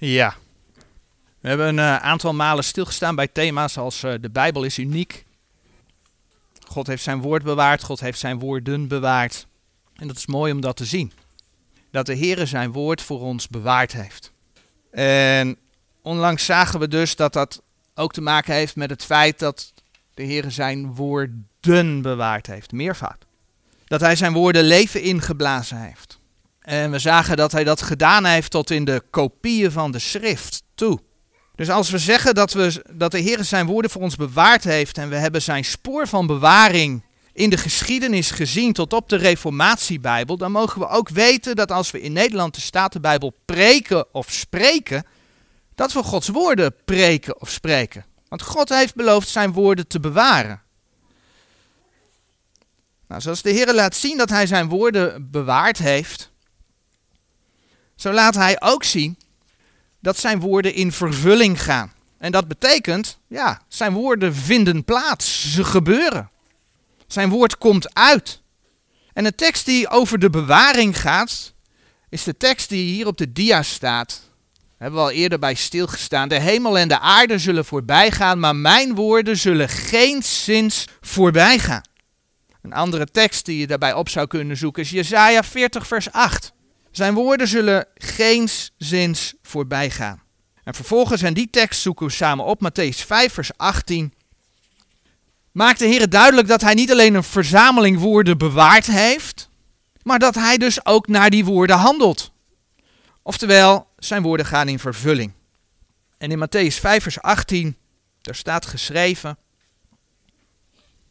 Ja. We hebben een uh, aantal malen stilgestaan bij thema's als uh, de Bijbel is uniek. God heeft zijn woord bewaard, God heeft zijn woorden bewaard. En dat is mooi om dat te zien. Dat de Heer zijn woord voor ons bewaard heeft. En onlangs zagen we dus dat dat ook te maken heeft met het feit dat de Heer zijn woorden bewaard heeft, meervoud. Dat hij zijn woorden leven ingeblazen heeft. En we zagen dat hij dat gedaan heeft tot in de kopieën van de schrift toe. Dus als we zeggen dat, we, dat de Heer zijn woorden voor ons bewaard heeft en we hebben zijn spoor van bewaring in de geschiedenis gezien tot op de Reformatiebijbel, dan mogen we ook weten dat als we in Nederland de Statenbijbel preken of spreken, dat we Gods woorden preken of spreken. Want God heeft beloofd zijn woorden te bewaren. Nou, zoals de Heer laat zien dat hij zijn woorden bewaard heeft, zo laat hij ook zien dat zijn woorden in vervulling gaan. En dat betekent, ja, zijn woorden vinden plaats, ze gebeuren. Zijn woord komt uit. En de tekst die over de bewaring gaat, is de tekst die hier op de dia staat. Daar hebben we al eerder bij stilgestaan. De hemel en de aarde zullen voorbij gaan, maar mijn woorden zullen geen zins voorbij gaan. Een andere tekst die je daarbij op zou kunnen zoeken is Jesaja 40 vers 8. Zijn woorden zullen geen zins voorbij gaan. En vervolgens, en die tekst zoeken we samen op, Matthäus 5 vers 18 maakt de Heer duidelijk dat hij niet alleen een verzameling woorden bewaard heeft, maar dat hij dus ook naar die woorden handelt. Oftewel, zijn woorden gaan in vervulling. En in Matthäus 5 vers 18, daar staat geschreven,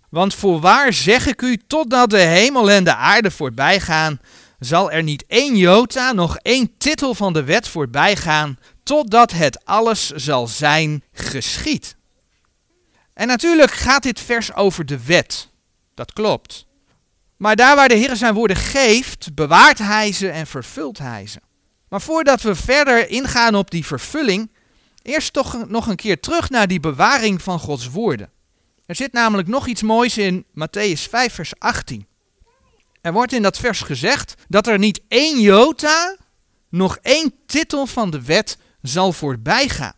want voorwaar zeg ik u, totdat de hemel en de aarde voorbij gaan, zal er niet één jota, nog één titel van de wet voorbij gaan, totdat het alles zal zijn geschied. En natuurlijk gaat dit vers over de wet. Dat klopt. Maar daar waar de Heer zijn woorden geeft, bewaart hij ze en vervult hij ze. Maar voordat we verder ingaan op die vervulling, eerst toch nog een keer terug naar die bewaring van Gods woorden. Er zit namelijk nog iets moois in Matthäus 5, vers 18. Er wordt in dat vers gezegd dat er niet één jota, nog één titel van de wet zal voorbij gaan.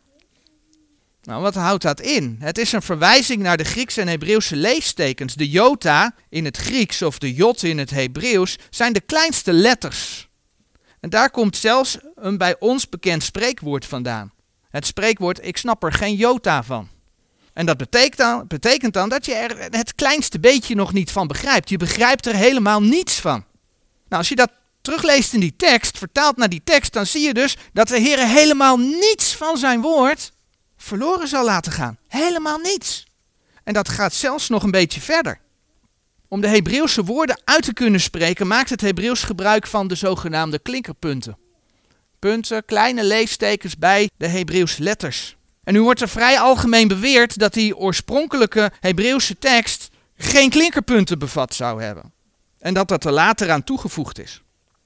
Nou, wat houdt dat in? Het is een verwijzing naar de Griekse en Hebreeuwse leestekens. De jota in het Grieks of de jot in het Hebreeuws zijn de kleinste letters. En daar komt zelfs een bij ons bekend spreekwoord vandaan. Het spreekwoord ik snap er geen jota van. En dat betekent dan, betekent dan dat je er het kleinste beetje nog niet van begrijpt. Je begrijpt er helemaal niets van. Nou, als je dat terugleest in die tekst, vertaalt naar die tekst, dan zie je dus dat de Heer helemaal niets van zijn woord verloren zal laten gaan. Helemaal niets. En dat gaat zelfs nog een beetje verder. Om de Hebreeuwse woorden uit te kunnen spreken, maakt het Hebreeuws gebruik van de zogenaamde klinkerpunten. Punten, kleine leestekens bij de Hebreeuwse letters. En nu wordt er vrij algemeen beweerd dat die oorspronkelijke Hebreeuwse tekst geen klinkerpunten bevat zou hebben. En dat dat er later aan toegevoegd is.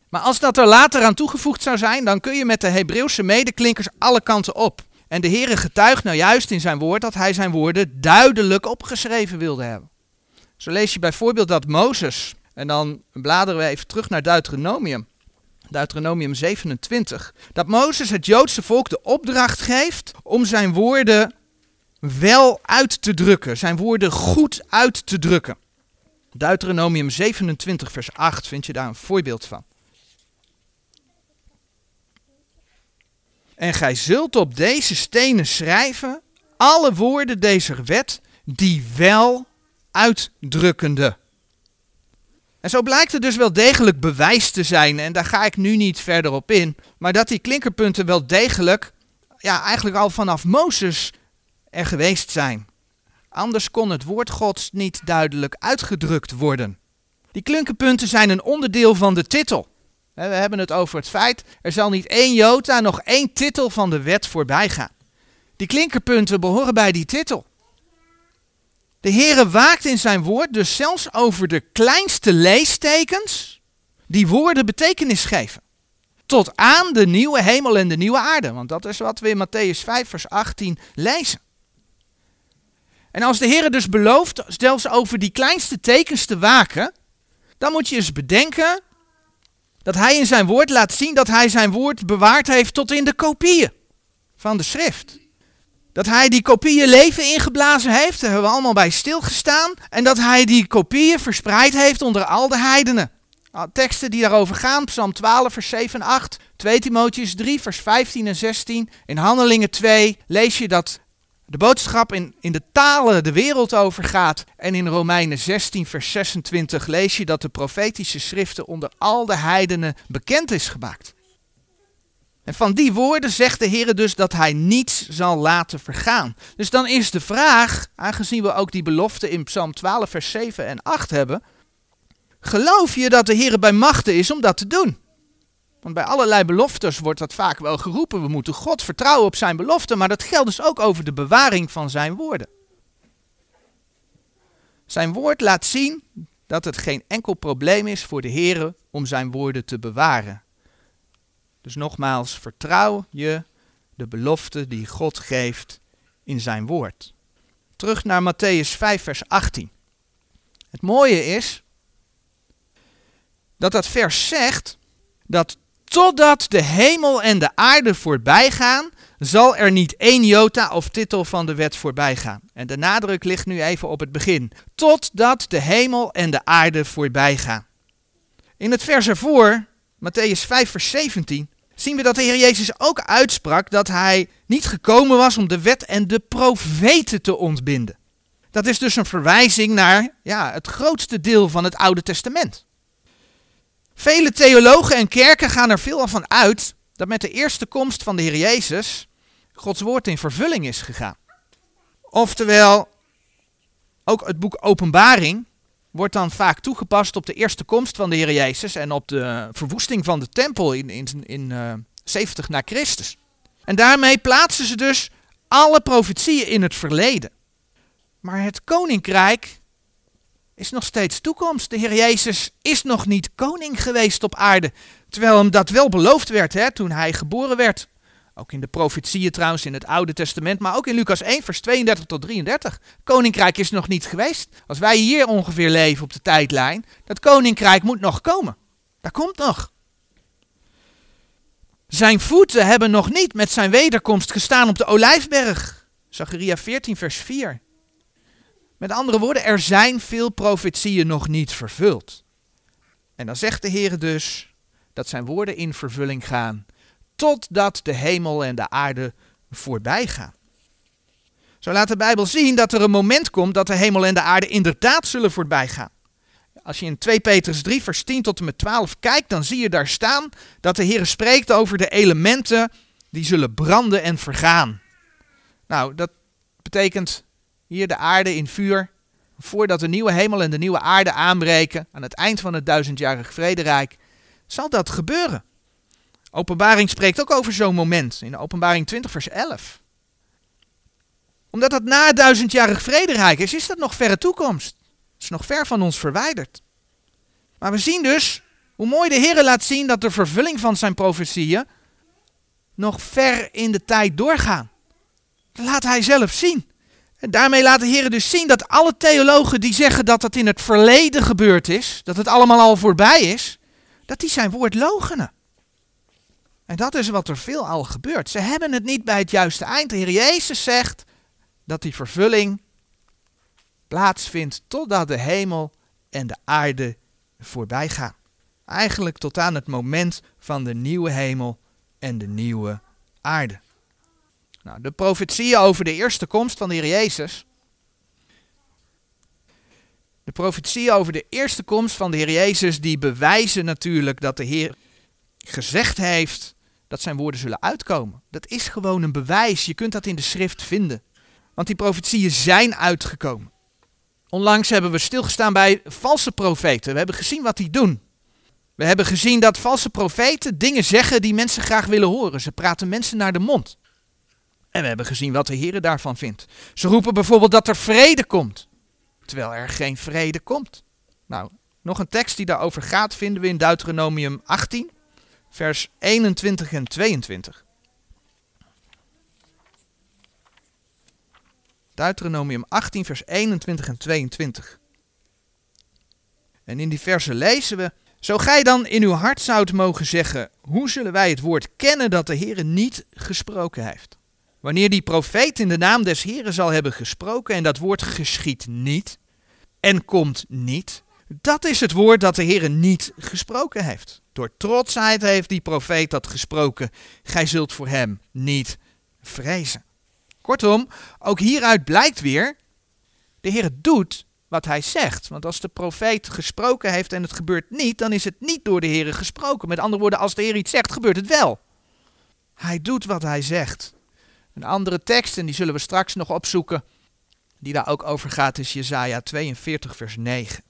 Maar als dat er later aan toegevoegd zou zijn, dan kun je met de Hebreeuwse medeklinkers alle kanten op. En de Heere getuigt nou juist in zijn woord dat hij zijn woorden duidelijk opgeschreven wilde hebben. Zo lees je bijvoorbeeld dat Mozes, en dan bladeren we even terug naar Deuteronomium, Deuteronomium 27, dat Mozes het Joodse volk de opdracht geeft om zijn woorden wel uit te drukken, zijn woorden goed uit te drukken. Deuteronomium 27, vers 8 vind je daar een voorbeeld van. En gij zult op deze stenen schrijven alle woorden deze wet, die wel uitdrukkende. En zo blijkt er dus wel degelijk bewijs te zijn, en daar ga ik nu niet verder op in, maar dat die klinkerpunten wel degelijk, ja, eigenlijk al vanaf Mozes er geweest zijn. Anders kon het woord Gods niet duidelijk uitgedrukt worden. Die klinkerpunten zijn een onderdeel van de titel. We hebben het over het feit, er zal niet één jota, nog één titel van de wet voorbij gaan. Die klinkerpunten behoren bij die titel. De Heere waakt in zijn woord dus zelfs over de kleinste leestekens die woorden betekenis geven. Tot aan de nieuwe hemel en de nieuwe aarde. Want dat is wat we in Matthäus 5 vers 18 lezen. En als de Heere dus belooft zelfs over die kleinste tekens te waken, dan moet je eens bedenken dat hij in zijn woord laat zien dat hij zijn woord bewaard heeft tot in de kopieën. van de schrift. Dat hij die kopieën leven ingeblazen heeft, daar hebben we allemaal bij stilgestaan. En dat hij die kopieën verspreid heeft onder al de heidenen. Teksten die daarover gaan, Psalm 12, vers 7 en 8, 2 Timotheus 3, vers 15 en 16. In Handelingen 2 lees je dat de boodschap in, in de talen de wereld overgaat. En in Romeinen 16, vers 26 lees je dat de profetische schriften onder al de heidenen bekend is gemaakt. En van die woorden zegt de Heer dus dat hij niets zal laten vergaan. Dus dan is de vraag, aangezien we ook die belofte in Psalm 12, vers 7 en 8 hebben, geloof je dat de Heer bij machten is om dat te doen? Want bij allerlei beloftes wordt dat vaak wel geroepen. We moeten God vertrouwen op zijn belofte, maar dat geldt dus ook over de bewaring van zijn woorden. Zijn woord laat zien dat het geen enkel probleem is voor de Heer om zijn woorden te bewaren. Dus nogmaals, vertrouw je de belofte die God geeft in zijn woord. Terug naar Matthäus 5, vers 18. Het mooie is dat dat vers zegt dat totdat de hemel en de aarde voorbij gaan, zal er niet één jota of titel van de wet voorbij gaan. En de nadruk ligt nu even op het begin. Totdat de hemel en de aarde voorbij gaan. In het vers ervoor, Matthäus 5, vers 17, zien we dat de Heer Jezus ook uitsprak dat hij niet gekomen was om de wet en de profeten te ontbinden. Dat is dus een verwijzing naar ja, het grootste deel van het Oude Testament. Vele theologen en kerken gaan er veel van uit dat met de eerste komst van de Heer Jezus Gods woord in vervulling is gegaan. Oftewel, ook het boek Openbaring wordt dan vaak toegepast op de eerste komst van de Heer Jezus en op de verwoesting van de tempel in, in, in uh, eh, 70 na Christus. En daarmee plaatsen ze dus alle profetieën in het verleden. Maar het koninkrijk is nog steeds toekomst. De Heer Jezus is nog niet koning geweest op aarde. Terwijl hem dat wel beloofd werd hè, toen hij geboren werd. Ook in de profetieën trouwens in het Oude Testament, maar ook in Lucas 1, vers 32 tot 33. Koninkrijk is nog niet geweest. Als wij hier ongeveer leven op de tijdlijn, dat koninkrijk moet nog komen. Dat komt nog. Zijn voeten hebben nog niet met zijn wederkomst gestaan op de olijfberg. Zacharia 14, vers 4. Met andere woorden, er zijn veel profetieën nog niet vervuld. En dan zegt de Heer dus dat zijn woorden in vervulling gaan, totdat de hemel en de aarde voorbij gaan. Zo laat de Bijbel zien dat er een moment komt dat de hemel en de aarde inderdaad zullen voorbij gaan. Als je in 2 Petrus 3, vers 10 tot en met 12 kijkt, dan zie je daar staan dat de Heer spreekt over de elementen die zullen branden en vergaan. Nou, dat betekent hier de aarde in vuur, voordat de nieuwe hemel en de nieuwe aarde aanbreken, aan het eind van het duizendjarig vrederijk, zal dat gebeuren. Openbaring spreekt ook over zo'n moment, in openbaring 20 vers 11. Omdat dat na het duizendjarig vrederijk is, is dat nog verre toekomst. Het is nog ver van ons verwijderd. Maar we zien dus hoe mooi de Heer laat zien dat de vervulling van zijn profetieën nog ver in de tijd doorgaan. Dat laat hij zelf zien. En daarmee laat de Heer dus zien dat alle theologen die zeggen dat het in het verleden gebeurd is, dat het allemaal al voorbij is, dat die zijn woord logenen. En dat is wat er veel al gebeurt. Ze hebben het niet bij het juiste eind. De Heer Jezus zegt dat die vervulling plaatsvindt totdat de hemel en de aarde voorbij gaan. Eigenlijk tot aan het moment van de nieuwe hemel en de nieuwe aarde. Nou, de profetieën over de eerste komst van de Heer Jezus. De profetieën over de eerste komst van de Heer Jezus, die bewijzen natuurlijk dat de Heer gezegd heeft dat zijn woorden zullen uitkomen. Dat is gewoon een bewijs. Je kunt dat in de schrift vinden. Want die profetieën zijn uitgekomen. Onlangs hebben we stilgestaan bij valse profeten. We hebben gezien wat die doen. We hebben gezien dat valse profeten dingen zeggen die mensen graag willen horen. Ze praten mensen naar de mond. En we hebben gezien wat de Heer daarvan vindt. Ze roepen bijvoorbeeld dat er vrede komt, terwijl er geen vrede komt. Nou, nog een tekst die daarover gaat vinden we in Deuteronomium 18, vers 21 en 22. Deuteronomium 18, vers 21 en 22. En in die versen lezen we: Zo gij dan in uw hart zoudt mogen zeggen: Hoe zullen wij het woord kennen dat de Heer niet gesproken heeft? Wanneer die profeet in de naam des Heren zal hebben gesproken en dat woord geschiet niet en komt niet, dat is het woord dat de Heer niet gesproken heeft. Door trotsheid heeft die profeet dat gesproken. Gij zult voor hem niet vrezen. Kortom, ook hieruit blijkt weer, de Heer doet wat hij zegt. Want als de profeet gesproken heeft en het gebeurt niet, dan is het niet door de Heer gesproken. Met andere woorden, als de Heer iets zegt, gebeurt het wel. Hij doet wat hij zegt. Een andere tekst, en die zullen we straks nog opzoeken, die daar ook over gaat, is Jezaja 42, vers 9.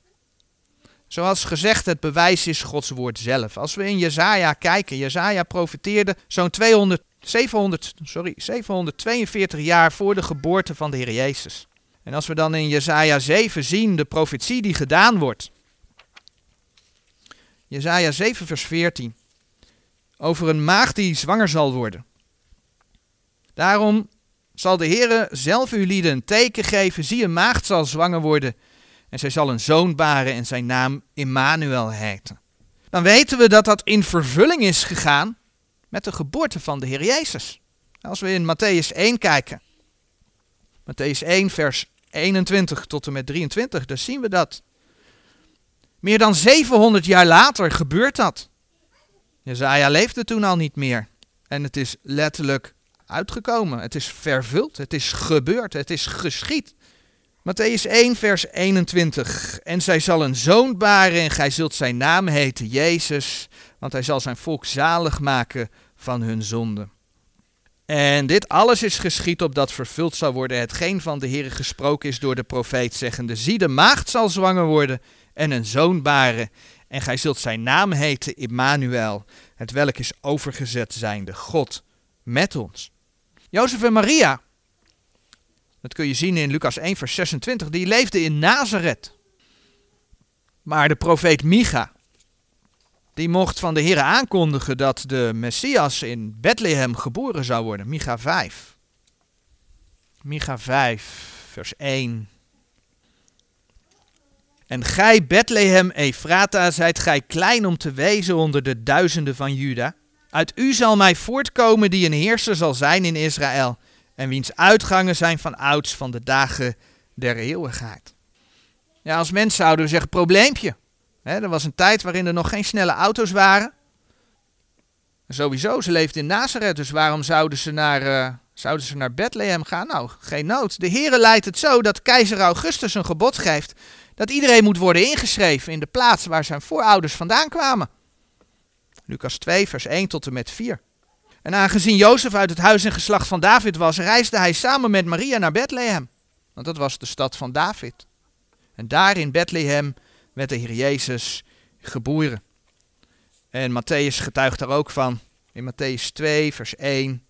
Zoals gezegd, het bewijs is Gods woord zelf. Als we in Jezaja kijken, Jezaja profeteerde zo'n 200, 700, sorry, 742 jaar voor de geboorte van de Heer Jezus. En als we dan in Jezaja 7 zien de profetie die gedaan wordt. Jezaja 7 vers 14. Over een maagd die zwanger zal worden. Daarom zal de Heere zelf uw lieden een teken geven. Zie, een maagd zal zwanger worden. En zij zal een zoon baren en zijn naam Immanuel heten. Dan weten we dat dat in vervulling is gegaan met de geboorte van de Heer Jezus. Als we in Matthäus 1 kijken. Matthäus 1 vers 21 tot en met 23, dan zien we dat. Meer dan 700 jaar later gebeurt dat. Jezaja leefde toen al niet meer. En het is letterlijk uitgekomen. Het is vervuld. Het is gebeurd. Het is geschied. Matthäus 1, vers 21. En zij zal een zoon baren en gij zult zijn naam heten Jezus, want hij zal zijn volk zalig maken van hun zonden. En dit alles is geschied opdat vervuld zal worden hetgeen van de Heer gesproken is door de profeet, zeggende, zie de maagd zal zwanger worden en een zoon baren, en gij zult zijn naam heten Immanuel, het welk is overgezet zijnde God met ons. Jozef en Maria, dat kun je zien in Lucas 1 vers 26, die leefden in Nazareth. Maar de profeet Micha, die mocht van de Heer aankondigen dat de Messias in Bethlehem geboren zou worden. Micha 5. Micha 5, vers 1. En gij, Bethlehem Ephrata, zijt gij klein om te wezen onder de duizenden van Juda. Uit u zal mij voortkomen die een heerser zal zijn in Israël, en wiens uitgangen zijn van ouds van de dagen der eeuwigheid. Ja, als mensen zouden we zeggen, probleempje er was een tijd waarin er nog geen snelle auto's waren. Sowieso, ze leefden in Nazareth, dus waarom zouden ze naar, uh, zouden ze naar Bethlehem gaan? Nou, geen nood. De Heere leidt het zo dat keizer Augustus een gebod geeft dat iedereen moet worden ingeschreven in de plaats waar zijn voorouders vandaan kwamen. Lucas 2, vers 1 tot en met 4. En aangezien Jozef uit het huis en geslacht van David was, reisde hij samen met Maria naar Bethlehem. Want dat was de stad van David. En daar in Bethlehem werd de Heer Jezus geboren. En Matthäus getuigt daar ook van. In Matthäus 2, vers 1.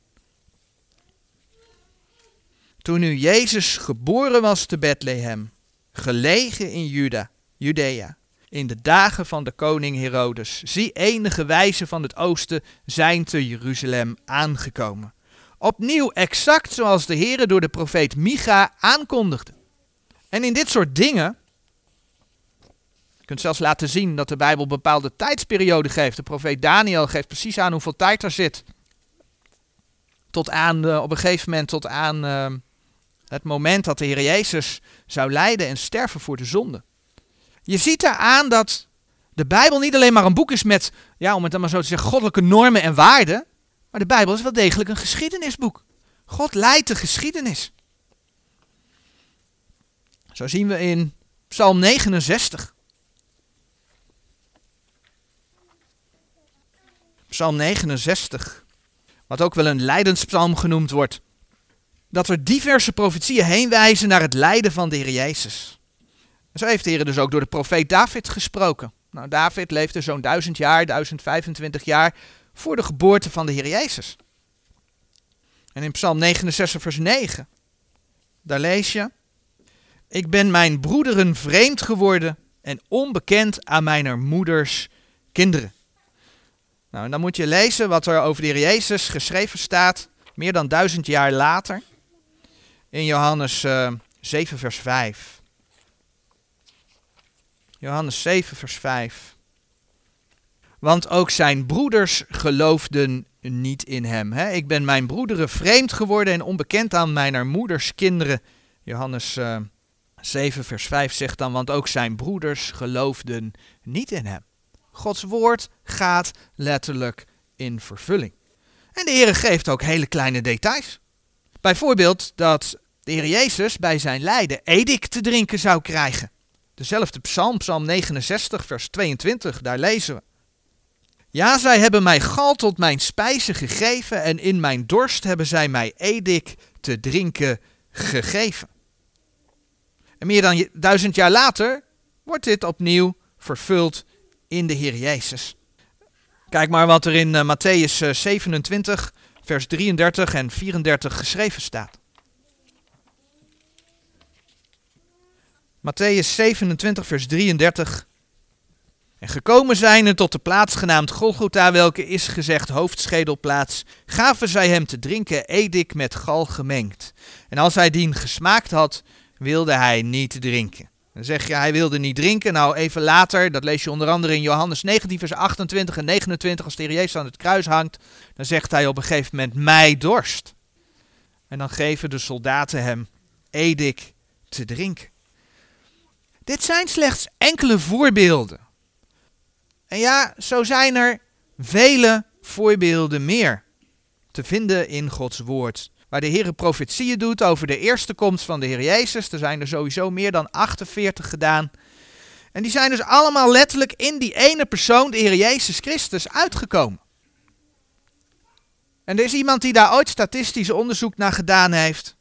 Toen nu Jezus geboren was te Bethlehem, gelegen in Juda, Judea, in de dagen van de koning Herodes, zie enige wijzen van het oosten zijn te Jeruzalem aangekomen. Opnieuw exact zoals de Heere door de profeet Micha aankondigde. En in dit soort dingen je kunt zelfs laten zien dat de Bijbel bepaalde tijdsperioden geeft. De profeet Daniel geeft precies aan hoeveel tijd er zit. Tot aan, uh, op een gegeven moment, tot aan uh, het moment dat de Heer Jezus zou lijden en sterven voor de zonde. Je ziet daar aan dat de Bijbel niet alleen maar een boek is met, ja, om het dan maar zo te zeggen, goddelijke normen en waarden. Maar de Bijbel is wel degelijk een geschiedenisboek. God leidt de geschiedenis. Zo zien we in Psalm 69. Psalm 69, wat ook wel een lijdenspsalm genoemd wordt. Dat er diverse profetieën heen wijzen naar het lijden van de Heer Jezus. Zo heeft de Heer dus ook door de profeet David gesproken. Nou, David leefde zo'n duizend jaar, 1025 jaar voor de geboorte van de Heer Jezus. En in Psalm 69, vers 9, daar lees je: Ik ben mijn broederen vreemd geworden en onbekend aan mijn moeders kinderen. Nou, en dan moet je lezen wat er over de Heer Jezus geschreven staat, meer dan duizend jaar later, in Johannes uh, eh, 7, vers 5. Johannes 7, vers 5. Want ook zijn broeders geloofden niet in hem. Hè? Ik ben mijn broederen vreemd geworden en onbekend aan mijn moeders kinderen. Johannes uh, 7, vers 5 zegt dan, want ook zijn broeders geloofden niet in hem. Gods woord gaat letterlijk in vervulling. En de Heer geeft ook hele kleine details. Bijvoorbeeld dat de Heer Jezus bij zijn lijden edik te drinken zou krijgen. Dezelfde psalm, psalm 69, vers 22, daar lezen we. Ja, zij hebben mij gal tot mijn spijzen gegeven en in mijn dorst hebben zij mij edik te drinken gegeven. En meer dan duizend jaar later wordt dit opnieuw vervuld in de Heer Jezus. Kijk maar wat er in uh, Matthäus 27, eh, vers 33 en 34 geschreven staat. Matthäus 27, vers 33. En gekomen zijnde tot de plaats genaamd Golgotha, welke is gezegd hoofdschedelplaats, gaven zij hem te drinken edik met gal gemengd. En als hij dien gesmaakt had, wilde hij niet drinken. Dan zeg je, hij wilde niet drinken. Nou, even later, dat lees je onder andere in Johannes 19, vers 28 en 29, als de Jezus aan het kruis hangt, dan zegt hij op een gegeven moment, mij dorst. En dan geven de soldaten hem edik te drinken. Dit zijn slechts enkele voorbeelden. En ja, zo zijn er vele voorbeelden meer te vinden in Gods woord waar de Heer profetieën doet over de eerste komst van de Heer Jezus. Er zijn er sowieso meer dan 48 gedaan. En die zijn dus allemaal letterlijk in die ene persoon, de Heer Jezus Christus, uitgekomen. En er is iemand die daar ooit statistisch onderzoek naar gedaan heeft.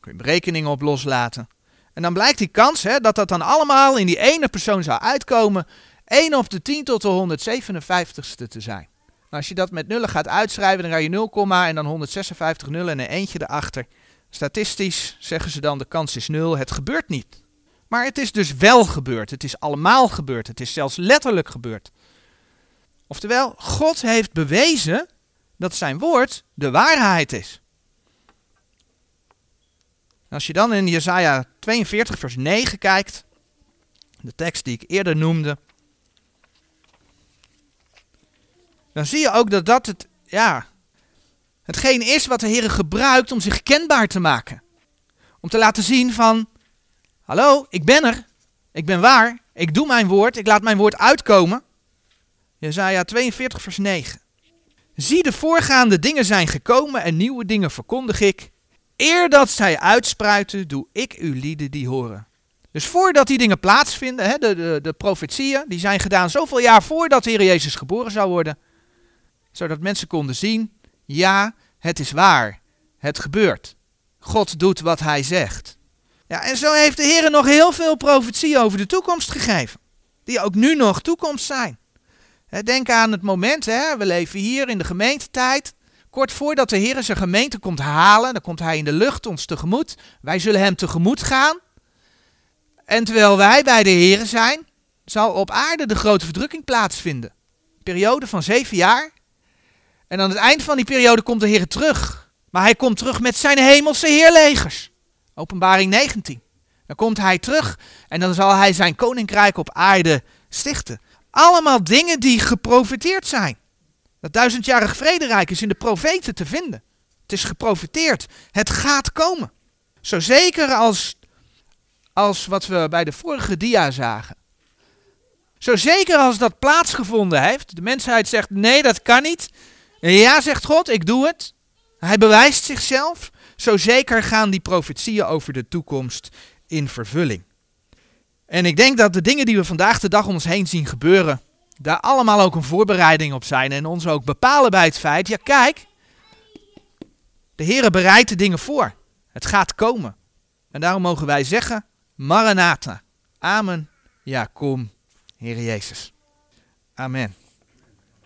Kun je berekeningen op loslaten. En dan blijkt die kans hè, dat dat dan allemaal in die ene persoon zou uitkomen, 1 op de 10 tot de 157ste te zijn als je dat met nullen gaat uitschrijven, dan ga je 0, en dan 156 nullen en een eentje erachter. Statistisch zeggen ze dan de kans is 0. Het gebeurt niet. Maar het is dus wel gebeurd. Het is allemaal gebeurd. Het is zelfs letterlijk gebeurd. Oftewel, God heeft bewezen dat zijn woord de waarheid is. Als je dan in Jesaja 42 vers 9 kijkt, de tekst die ik eerder noemde, dan zie je ook dat dat het, ja, hetgeen is wat de Heer gebruikt om zich kenbaar te maken. Om te laten zien van, hallo, ik ben er, ik ben waar, ik doe mijn woord, ik laat mijn woord uitkomen. Jezaja 42 vers 9. Zie de voorgaande dingen zijn gekomen en nieuwe dingen verkondig ik. Eer dat zij uitspruiten, doe ik uw lieden die horen. Dus voordat die dingen plaatsvinden, hè, de, de, de profetieën, die zijn gedaan zoveel jaar voordat de Heer Jezus geboren zou worden zodat mensen konden zien, ja, het is waar, het gebeurt. God doet wat hij zegt. Ja, en zo heeft de Heer nog heel veel profetieën over de toekomst gegeven, die ook nu nog toekomst zijn. Denk aan het moment, hè, we leven hier in de gemeentetijd, kort voordat de Heer zijn gemeente komt halen, dan komt hij in de lucht ons tegemoet. Wij zullen hem tegemoet gaan. En terwijl wij bij de Heer zijn, zal op aarde de grote verdrukking plaatsvinden. periode van zeven jaar. En aan het eind van die periode komt de Heer terug. Maar hij komt terug met zijn hemelse heerlegers. Openbaring 19. Dan komt hij terug en dan zal hij zijn koninkrijk op aarde stichten. Allemaal dingen die geprofiteerd zijn. Dat duizendjarig vrederijk is in de profeten te vinden. Het is geprofiteerd. Het gaat komen. Zo zeker als, als wat we bij de vorige dia zagen. Zo zeker als dat plaatsgevonden heeft. De mensheid zegt nee, dat kan niet. Ja, zegt God, ik doe het. Hij bewijst zichzelf. Zo zeker gaan die profetieën over de toekomst in vervulling. En ik denk dat de dingen die we vandaag de dag om ons heen zien gebeuren, daar allemaal ook een voorbereiding op zijn en ons ook bepalen bij het feit, ja kijk, de Heer bereidt de dingen voor. Het gaat komen. En daarom mogen wij zeggen, Maranatha. Amen. Ja, kom, Heer Jezus. Amen.